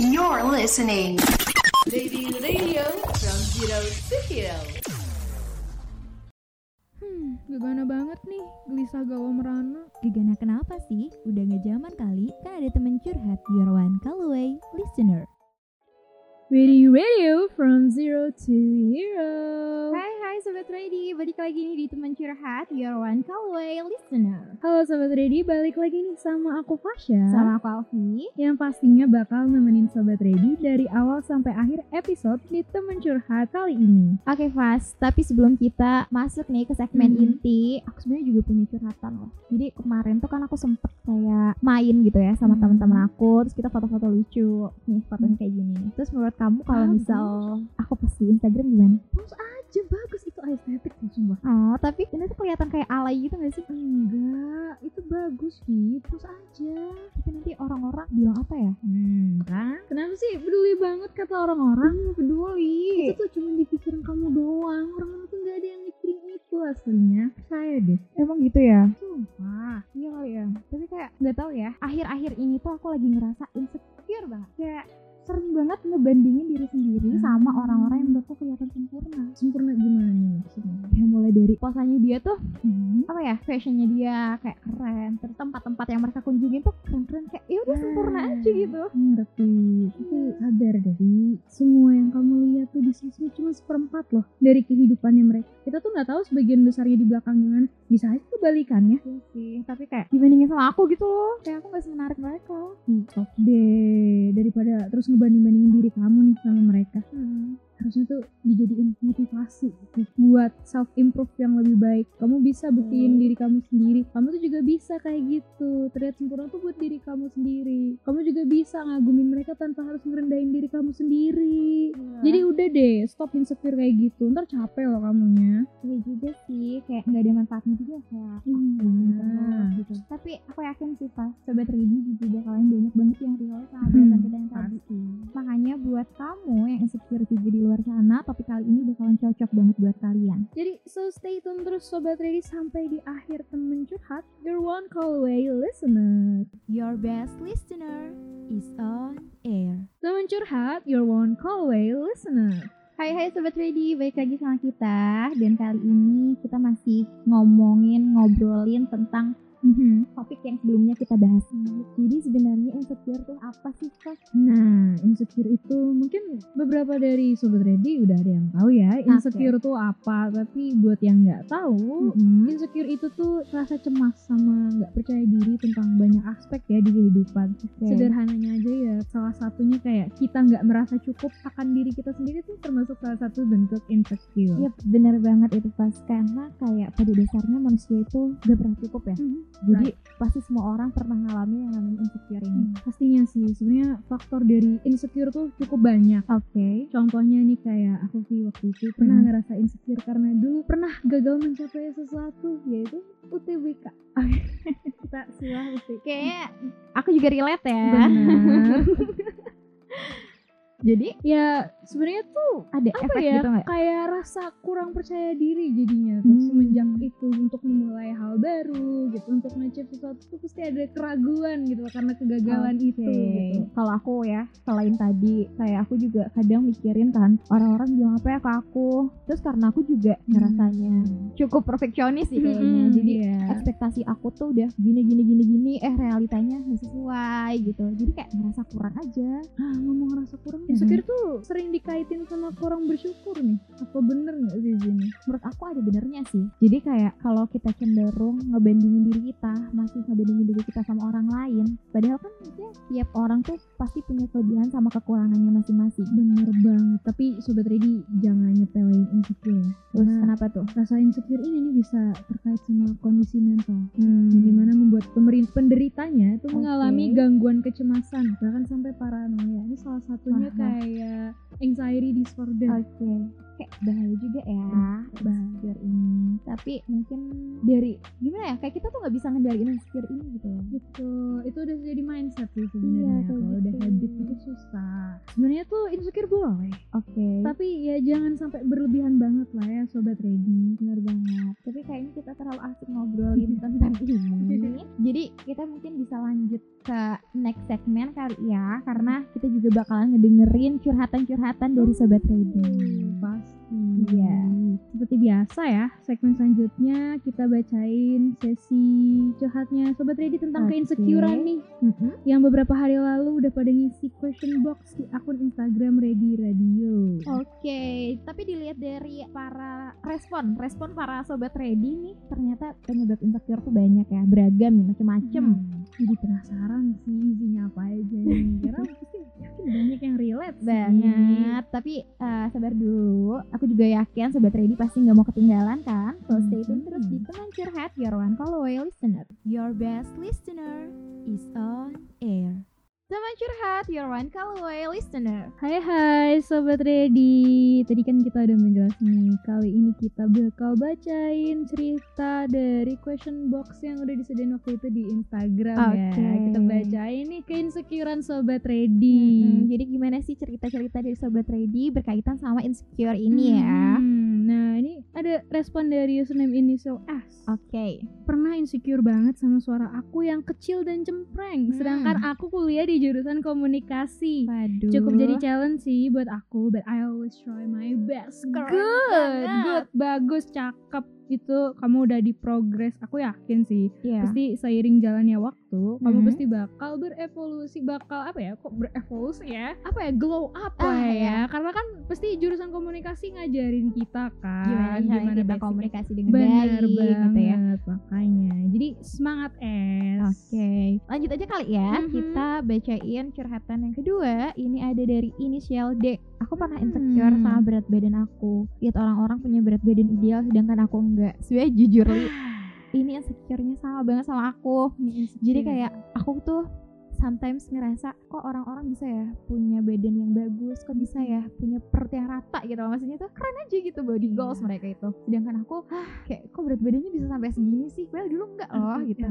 You're listening. Lady Radio from Zero to Hero. Hmm, gegana banget nih, gelisah galau merana. Gegana kenapa sih? Udah gak zaman kali, kan ada temen curhat, your one call away, listener. Ready Radio from Zero to Hero. Hai hai Sobat Ready, balik lagi nih di temen curhat, your one call away, listener. Halo Sobat Ready, balik lagi nih sama aku Fasya. Sama aku Alfi. Yang pastinya bakal nemenin Sobat Ready dari awal sampai akhir episode di temen curhat kali ini. Oke Fas, tapi sebelum kita masuk nih ke segmen Mhm. inti, aku sebenarnya juga punya curhatan loh. Jadi kemarin tuh kan aku sempet kayak main gitu ya sama Mhm. teman-teman aku, terus kita foto-foto lucu. Nih fotonya kayak gini nih. Terus menurut kamu kalau Bagus. misal aku post di Instagram gimana? Aja bagus itu estetik tuh sumpah. Oh, tapi ini tuh kelihatan kayak alay gitu gak sih? Enggak, itu bagus sih, terus aja. Tapi nanti orang-orang bilang apa ya? Hmm, kan? Kenapa sih peduli banget kata orang-orang? Iya, peduli. Itu tuh cuma di pikiran kamu doang. Orang-orang tuh nggak ada yang mikirin itu aslinya. Percaya deh. Emang gitu ya? Sumpah. Iya kali ya. Tapi kayak nggak tahu ya. Akhir-akhir ini tuh aku lagi ngerasa insecure banget. Kayak sering banget ngebandingin diri sendiri Hmm. sama orang-orang yang menurutku kelihatan sempurna. Sempurna gimana nih maksudnya? Ya mulai dari posanya dia tuh Hmm. apa ya fashionnya dia kayak keren terus tempat-tempat yang mereka kunjungin tuh keren-keren kayak ya udah sempurna aja gitu Ngerti. Tapi sadar deh, sosmed cuma seperempat loh dari kehidupannya mereka. Kita tuh nggak tahu sebagian besarnya di belakang gimana. Bisa aja kebalikannya. Iya sih tapi kayak dibandingin sama aku gitu loh kayak aku gak semenarik mereka Ih, Stop deh. Daripada terus ngebanding-bandingin diri kamu nih sama mereka. hmm. harusnya tuh dijadiin motivasi gitu, buat self improve yang lebih baik kamu bisa buktiin Hmm. diri kamu sendiri kamu tuh juga bisa kayak gitu terlihat sempurna tuh buat diri kamu sendiri kamu juga bisa ngagumin mereka tanpa harus ngerendahin diri kamu sendiri udah deh stop insecure kayak gitu ntar capek loh kamunya Iya juga sih, kayak nggak ada manfaatnya juga kayak Iya. gitu. Tapi aku yakin sih pas sobat ready juga bakalan banyak banget yang relate sama Hmm, bahasan kita yang tadi. Makanya buat kamu yang insecure juga di luar sana, topik kali ini bakalan cocok banget buat kalian. jadi so stay tune terus sobat ready sampai di akhir temen curhat your one call away listener Your best listener is on air. temen curhat your one call away listener Hai hai sobat ready, balik lagi sama kita. Dan kali ini kita masih ngomongin ngobrolin tentang Mhm. topik yang sebelumnya kita bahas. Jadi sebenarnya insecure tuh apa sih kak? Nah, insecure itu mungkin beberapa dari sobat ready udah ada yang tahu ya. Insecure tuh apa? Tapi buat yang nggak tahu, Mm-mm. insecure itu tuh rasa cemas sama nggak percaya diri tentang banyak aspek ya di kehidupan. Oke. Sederhananya aja ya, salah satunya kayak kita nggak merasa cukup akan diri kita sendiri tuh termasuk salah satu bentuk insecure. Iya bener banget itu pas karena kayak pada dasarnya manusia itu gak pernah cukup ya. Mhm. Jadi pasti semua orang pernah ngalamin yang namanya insecure ini. Hmm, Pastinya sih, sebenarnya faktor dari insecure tuh cukup banyak. Oke. Contohnya nih kayak aku sih waktu itu pernah Hmm. ngerasa insecure karena dulu pernah gagal mencapai sesuatu yaitu UTBK. Kita silah UTBK. Kayaknya aku juga relate ya. Benar. Jadi ya sebenarnya tuh ada apa efek ya gitu nggak? kayak rasa kurang percaya diri jadinya terus Hmm. semenjak itu untuk memulai hal baru gitu untuk ngecip sesuatu tuh pasti ada keraguan gitu loh, karena kegagalan Oke. itu gitu. Kalau aku ya, selain tadi kayak aku juga kadang mikirin kan orang-orang bilang apa ya ke aku. Terus karena aku juga ngerasanya cukup perfeksionis sih kayaknya. Hmm, Jadi iya. ekspektasi aku tuh udah gini gini gini gini eh realitanya nggak sesuai gitu. Jadi kayak ngerasa kurang aja. Ah, ngomong rasa kurang insecure tuh sering dikaitin sama kurang bersyukur nih apa bener nggak sih Zini? menurut aku ada benernya sih jadi kayak kalau kita cenderung ngebandingin diri kita masih ngebandingin diri kita sama orang lain padahal kan maksudnya tiap orang tuh pasti punya kelebihan sama kekurangannya masing-masing bener banget tapi sobat ready jangan nyepelein insecure ya terus Karena kenapa tuh rasa insecure ini nih bisa terkait sama kondisi mental Hmm. di mana membuat pemerin penderitanya itu Oke. mengalami gangguan kecemasan bahkan sampai paranoia ini salah satunya wah. kayak anxiety disorder. Oke, kayak bahaya juga ya insecure ini. Tapi mungkin dari gimana ya? Kayak kita tuh nggak bisa ngendaliin insecure ini gitu ya. Betul, itu udah jadi mindset sih sebenarnya. kayak Kalau udah gitu. habit itu susah. Sebenarnya tuh insecure boleh, Oke. tapi ya jangan sampai berlebihan banget lah ya sobat ready. Bener banget. Tapi kayaknya kita terlalu asik ngobrolin tentang ini. Jadi kita mungkin bisa lanjut ke next segmen kali ya, karena kita juga bakalan ngedengerin curhatan-curhatan dari sobat ready. Pasti. Iya. Seperti biasa ya, segmen selanjutnya kita bacain sesi curhatnya sobat ready tentang Oke. keinsecurean nih. Mm-mm. Yang beberapa hari lalu udah pada ngisi question box di akun Instagram Ready Radio. Oke, tapi dilihat dari para respon, respon para sobat ready nih, ternyata penyebab insecure tuh banyak ya, beragam nih, macem-macem. Hmm, jadi penasaran sih isinya apa aja nih karena pasti banyak yang relate sih. banget tapi eh, sabar dulu aku juga yakin sobat ready pasti nggak mau ketinggalan kan? So stay tune terus di teman curhat your one call away listener. Your best listener is on air teman curhat your one call away listener. Hai hai sobat ready Tadi kan kita udah menjelaskan nih Kali ini kita bakal bacain cerita dari question box yang udah disediain waktu itu di Instagram ya. Oke. Kita bacain nih keinsecurean sobat ready Mm-mm, jadi gimana sih cerita-cerita dari sobat ready berkaitan sama insecure ini ya? Hmm, Nah ini ada respon dari username initial S. Oke. Pernah insecure banget sama suara aku yang kecil dan cempreng. Hmm. Sedangkan aku kuliah di jurusan komunikasi waduh Cukup jadi challenge sih buat aku, but I always try my best. Keren good, banget. good, bagus, cakep. Itu kamu udah di progress. Aku yakin sih. Iya. Pasti seiring jalannya waktu, kamu Mhm. pasti bakal berevolusi, bakal apa ya? Kok berevolusi ya? Apa ya? Glow up Ah, lah ya. iya. Karena kan pasti jurusan komunikasi ngajarin kita kan gimana caranya kita komunikasi dengan Bener baik banget, gitu ya makanya. Jadi semangat es. Oke, lanjut aja kali ya. Mhm. Kita bacain curhatan yang kedua. Ini ada dari inisial D. Aku pernah insecure Hmm. sama berat badan aku. Lihat orang-orang punya berat badan ideal, sedangkan aku enggak. Sebenarnya jujur ini insecure-nya sama banget sama aku. Jadi kayak aku tuh sometimes ngerasa kok orang-orang bisa ya punya badan yang bagus, kok bisa ya punya perut yang rata gitu. Maksudnya tuh keren aja gitu body Iya. goals mereka itu. Sedangkan aku kayak kok berat badannya bisa sampai segini sih? Well dulu enggak loh gitu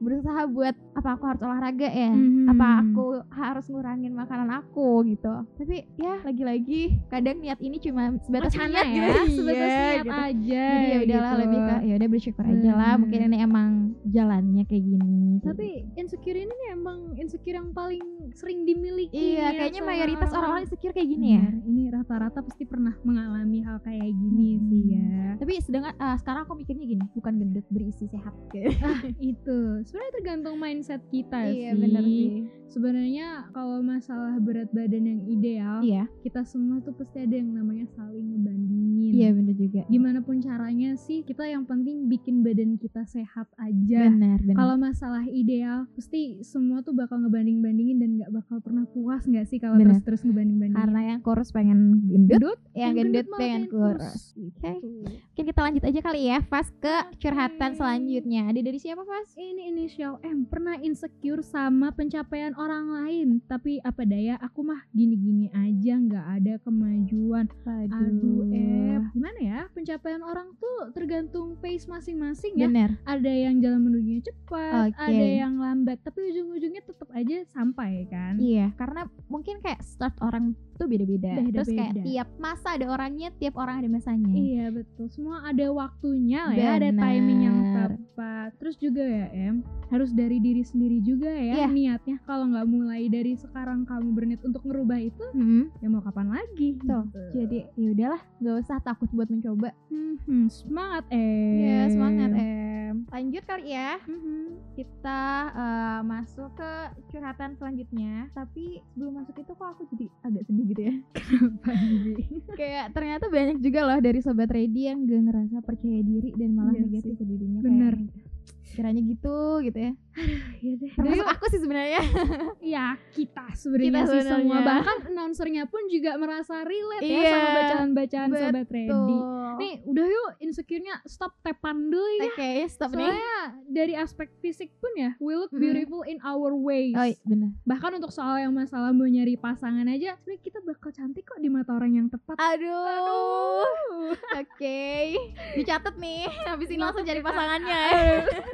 berusaha buat apa aku harus olahraga ya Mhm. apa aku harus ngurangin makanan aku gitu tapi ya lagi-lagi kadang niat ini cuma sebatas Wacana niat ya, gitu sebatas Iya, niat gitu. aja jadi ya udahlah gitu. lebih ke ya udah bersyukur aja lah mungkin ini emang jalannya kayak gini Tapi insecure ini nih emang insecure yang paling sering dimiliki. iya ya kayaknya mayoritas orang-orang insecure kayak gini ya Ini rata-rata pasti pernah mengalami hal kayak gini Hmm. sih ya. tapi sedangkan ah, sekarang aku mikirnya gini bukan gendut berisi sehat Itu sebenarnya tergantung mindset kita iya sih. bener sih Sebenarnya kalau masalah berat badan yang ideal, iya kita semua tuh pasti ada yang namanya saling ngebandingin. iya bener juga Gimana pun caranya sih, kita yang penting bikin badan kita sehat aja. benar benar Kalau masalah ideal, pasti semua tuh bakal ngebanding-bandingin dan nggak bakal pernah puas nggak sih kalau Bener. terus-terus ngebanding-bandingin. karena yang kurus pengen gendut, Gendut, yang, gendut, pengen kurus. Oke, mungkin kita lanjut aja kali ya, Fas ke curhatan selanjutnya. Ada dari siapa, Fas? Ini inisial M pernah insecure sama pencapaian orang lain, tapi apa daya aku mah gini-gini aja nggak ada kemajuan. Aduh, F, gimana ya? Pencapaian orang tuh tergantung pace masing-masing ya. Bener. Ada yang jalan menujunya cepat, Oke. ada yang lambat, tapi ujung-ujungnya tetap aja sampai kan. Iya, karena mungkin kayak start orang tuh beda-beda. Terus kayak tiap masa ada orangnya, tiap orang ada masanya. Iya betul, semua ada waktunya lah ya, ada timing yang tepat. Terus juga ya Em, harus dari diri sendiri juga ya Iya. niatnya. Kalau nggak mulai dari sekarang kamu berniat untuk ngerubah itu, Hmm, ya mau kapan lagi? Tuh, Gitu. jadi ya udahlah, gak usah takut buat mencoba. Mhm, semangat Em. Ya, semangat em. Lanjut kali ya. Mhm. Kita eh, masuk ke curhatan selanjutnya. Tapi sebelum masuk itu kok aku jadi agak sedih gitu ya. Kayak ternyata banyak juga loh dari sobat ready yang gak ngerasa percaya diri dan malah Iya negatif ke dirinya Bener. kayak kiranya gitu gitu ya Iya deh. termasuk Udah aku sih sebenarnya Ya kita sebenarnya Kita sih semua bahkan announcernya pun juga merasa relate ya Iya, sama bacaan-bacaan sobat ready. Nih udah yuk insecure-nya stop tepan dulu ya. oke stop nih Soalnya dari aspek fisik pun ya, we look beautiful in our ways. oh iya, bener Bahkan untuk soal yang masalah mau nyari pasangan aja, sebenarnya kita bakal cantik kok di mata orang yang tepat. aduh Aduh. oke dicatat nih habis ini langsung cari pasangannya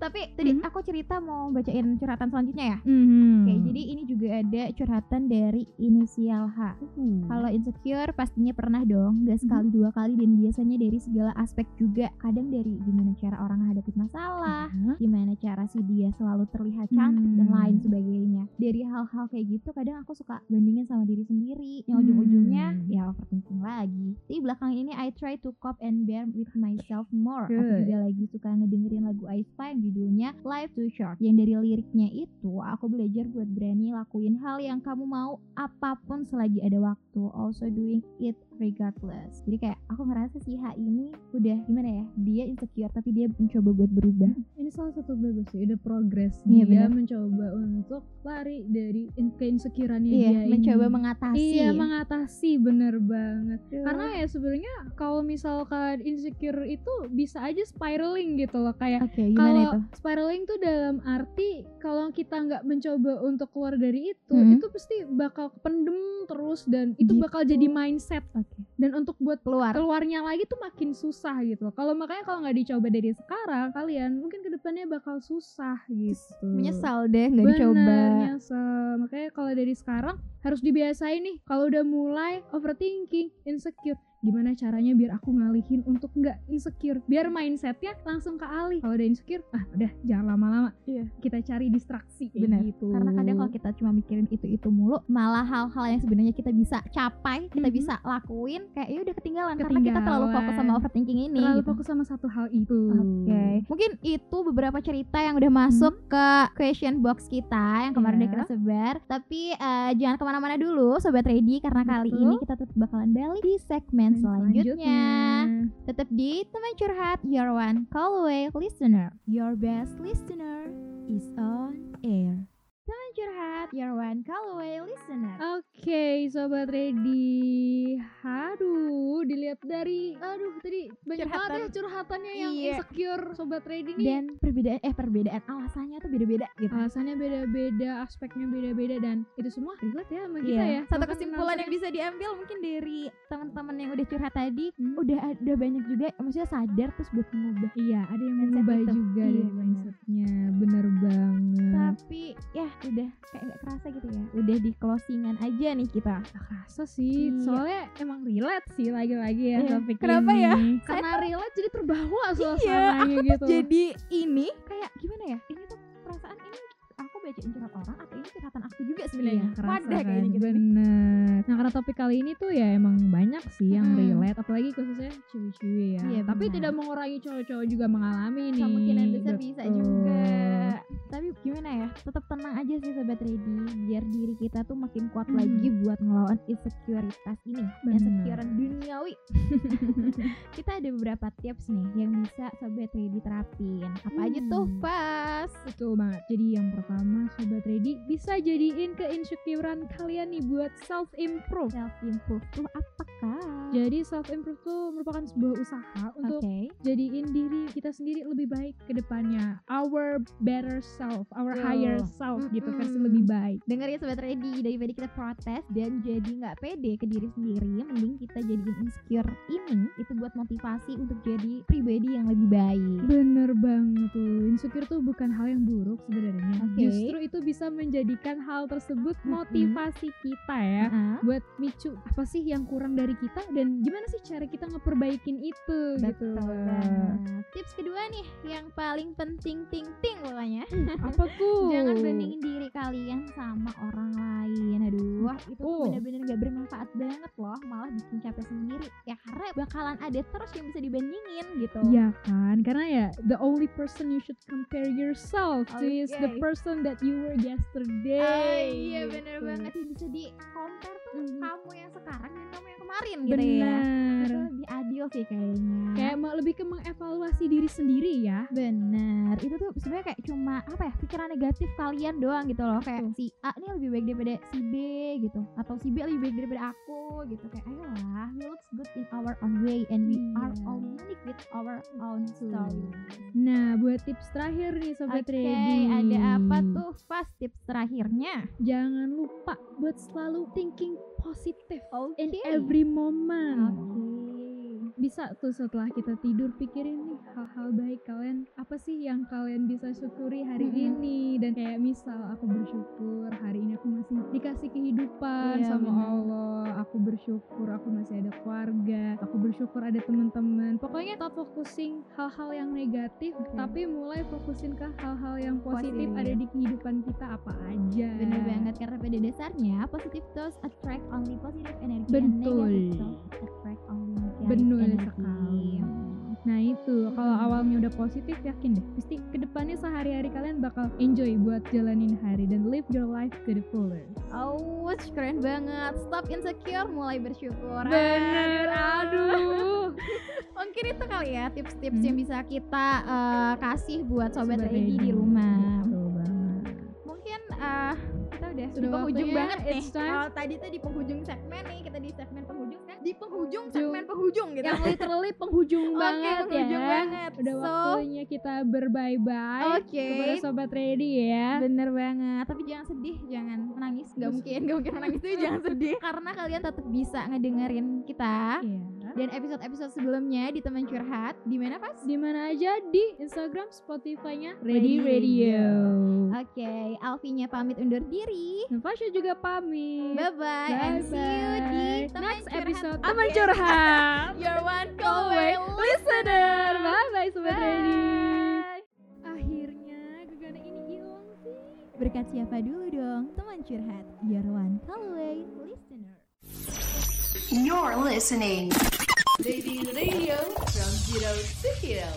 tapi tadi Mhm. aku cerita mau bacain curhatan selanjutnya ya Mhm. Oke, jadi ini juga ada curhatan dari inisial H. Uh. Kalau insecure pastinya pernah dong, gak Mhm. sekali dua kali dan biasanya dari segala aspek juga. Kadang dari gimana cara orang menghadapi masalah, Hah? gimana cara si dia selalu terlihat cantik dan Hmm. lain sebagainya. Dari hal-hal kayak gitu kadang aku suka bandingin sama diri sendiri. Yang Hmm. ujung-ujungnya ya overthinking lagi. Tapi belakangan ini I try to cope and bear with myself more. Aku Good. juga lagi suka ngedengerin lagu Aespa yang judulnya Life Too Short. Yang dari liriknya itu aku belajar buat berani lakuin hal yang kamu mau apa pun selagi ada waktu. Also doing it regardless. Jadi kayak aku ngerasa si H ini udah gimana ya? Dia insecure tapi dia mencoba buat berubah. Ini salah satu bagus sih, udah progress Iya, dia benar. mencoba untuk lari dari in- keinsecureannya Iya, dia mencoba ini. mengatasi. Iya, mengatasi bener banget. Aduh. Karena ya sebenarnya kalau misalkan insecure itu bisa aja spiraling gitu loh kayak gimana kalau spiraling tuh dalam arti kalau kita nggak mencoba untuk keluar dari itu, Hmm. itu pasti bakal kependem terus dan itu Gitu. bakal jadi mindset. Oke. Dan untuk buat Keluar. keluarnya lagi tuh makin susah gitu. Kalau makanya kalau nggak dicoba dari sekarang, kalian mungkin ke depannya bakal susah gitu. Menyesal deh nggak dicoba. nyesel. Makanya kalau dari sekarang harus dibiasain nih. Kalau udah mulai overthinking, insecure, gimana caranya biar aku ngalihin untuk nggak insecure? Biar mindsetnya langsung ke alih. Kalau udah insecure, ah udah jangan lama-lama. Iya. Kita cari distraksi Bener. gitu. Karena kadang kalau kita cuma mikirin itu-itu mulu, malah hal-hal yang sebenarnya kita bisa capai, kita Mhm. bisa lakuin, kayak ya udah ketinggalan, karena kita terlalu fokus sama Ketinggalan. overthinking ini. terlalu gitu. fokus sama satu hal itu. Oke, mungkin itu beberapa cerita yang udah masuk ke question box kita yang kemarin udah Iya. kita sebar. Tapi eh, jangan ke mana-mana dulu, sobat ready, karena kali Betul. ini kita tetap bakalan balik di segmen Dan selanjutnya. Tetap di teman curhat, your one call away listener, your best listener is on air. Teman curhat, your one call away listener. Oke, sobat ready. Aduh, dilihat dari aduh tadi banyak Curhatan. banget ya curhatannya yang Iya. insecure sobat ready nih. Dan perbedaan eh perbedaan alasannya tuh beda-beda gitu. Alasannya beda-beda, aspeknya beda-beda dan itu semua relate ya sama kita Iya. ya. Satu Bahkan kesimpulan yang bisa diambil mungkin dari teman-teman yang udah curhat tadi, Hmm. udah ada banyak juga maksudnya sadar terus buat mengubah. Iya, ada yang mengubah itu. juga Iya, mindsetnya. Bener banget. Tapi ya udah kayak nggak kerasa gitu ya. Udah di closingan aja nih kita. Gak kerasa sih, Iya. soalnya emang relate sih lagi-lagi ya Iya. topik Kenapa ini. ya? Karena relate jadi terbawa Iya, suasananya aku gitu. jadi ini kayak gimana ya? Ini tuh perasaan ini bacain curhat orang atau ini curhatan aku juga sebenarnya. Iya, kerasa Wadah kan, gitu. bener. Nah karena topik kali ini tuh ya emang banyak sih yang Hmm. relate, apalagi khususnya cewek-cewek ya. Iya, Tapi benar. tidak mengurangi cowok-cowok juga mengalami nih. kemungkinan besar bisa Betul. juga tapi gimana ya tetap tenang aja sih sobat ready biar diri kita tuh makin kuat Mhm. lagi buat ngelawan insekuritas ini Bener. insecurean duniawi kita ada beberapa tips nih yang bisa sobat ready terapin apa aja tuh Hmm. pas Betul banget. Jadi yang pertama sobat ready bisa jadiin keinsecurean kalian nih buat self improve. self improve tuh apakah Jadi self improve tuh merupakan sebuah usaha untuk jadiin diri kita sendiri lebih baik ke depannya. Our better self, our Betul. higher self gitu versi lebih baik. Dengar ya sobat ready daripada kita protes dan jadi nggak pede ke diri sendiri mending kita jadiin insecure ini itu buat motivasi untuk jadi pribadi yang lebih baik Bener banget tuh. Insecure tuh bukan hal yang buruk sebenarnya. Oke. Justru itu bisa menjadikan hal tersebut motivasi kita ya. Ah, Buat micu apa sih yang kurang dari kita dan gimana sih cara kita ngeperbaikin itu gitu. Betul banget. Tips kedua nih yang paling penting ting ting pokoknya. Apa tuh? Jangan bandingin diri kalian sama orang lain. Aduh, wah itu Oh. bener-bener gak bermanfaat banget loh, malah bikin capek sendiri. Ya karena bakalan ada terus yang bisa dibandingin gitu. Iya kan, karena ya the only person you should compare yourself to is the Oke. person that you were yesterday. Ah, iya gitu. bener banget yang bisa di compare tuh Mhm. kamu yang sekarang dan kamu yang kemarin gitu ya. Benar. Lebih adil sih kayaknya. Kayak mau lebih ke mengevaluasi diri sendiri ya. Bener, itu tuh sebenarnya kayak cuma apa ya pikiran negatif kalian doang gitu loh kayak Betul. si A nih lebih baik daripada si B gitu atau si B lebih baik daripada aku gitu kayak ayolah we looks good in our own way and we are Iya. all unique with our own story. Nah, buat tips terakhir nih Sobat Oke, Ready. ada apa tuh pas tips terakhirnya? Jangan lupa buat selalu thinking positive in Oke. every moment. Oke. Bisa tuh setelah kita tidur pikirin nih hal-hal baik kalian apa sih yang kalian bisa syukuri hari Mm-mm. ini dan kayak misal aku bersyukur hari ini aku masih dikasih kehidupan Iya, sama bener. Allah aku bersyukur aku masih ada keluarga aku bersyukur ada teman-teman pokoknya stop focusing hal-hal yang negatif Oke. tapi mulai fokusin ke hal-hal yang positif, Positif. ada di kehidupan kita apa aja Bener banget karena pada dasarnya positive thoughts attract only positive energy Betul. and negative thoughts attract only energy. sekali. Nah itu kalau awalnya udah positif yakin deh pasti ke depannya sehari-hari kalian bakal enjoy buat jalanin hari dan live your life to the fullest. Oh, keren banget. Stop insecure, mulai bersyukur. Bener, aduh. Mungkin itu kali ya tips-tips Hmm. yang bisa kita eh, kasih buat sobat, ready di rumah. Betul banget. Mungkin eh, kita udah, di Sudah penghujung waktunya, banget nih. Kalau tadi tuh di penghujung segmen nih, kita di segmen penghujung? Di penghujung segmen penghujung gitu. Yang literally penghujung Oke, banget penghujung ya. banget. Udah So, waktunya kita berbye-bye Oke. kepada sobat ready ya. Bener banget, tapi jangan sedih, jangan menangis. Gak mungkin, gak mungkin menangis tuh jangan sedih. Karena kalian tetap bisa ngedengerin kita Iya. dan episode-episode sebelumnya di teman curhat. Di mana pas? Di mana aja di Instagram, Spotify-nya Ready Radio. Oke, Alfinya pamit undur diri. Natasha juga pamit. Bye bye, and see you di teman next curhat. episode Oke. teman curhat. Your one Call away listener. Bye bye sobat ready. Bye. Akhirnya gegana ini hilang sih. Berkat siapa dulu dong? Teman curhat. Your one call away listener. You're listening. Ready Radio from Zero to Hero.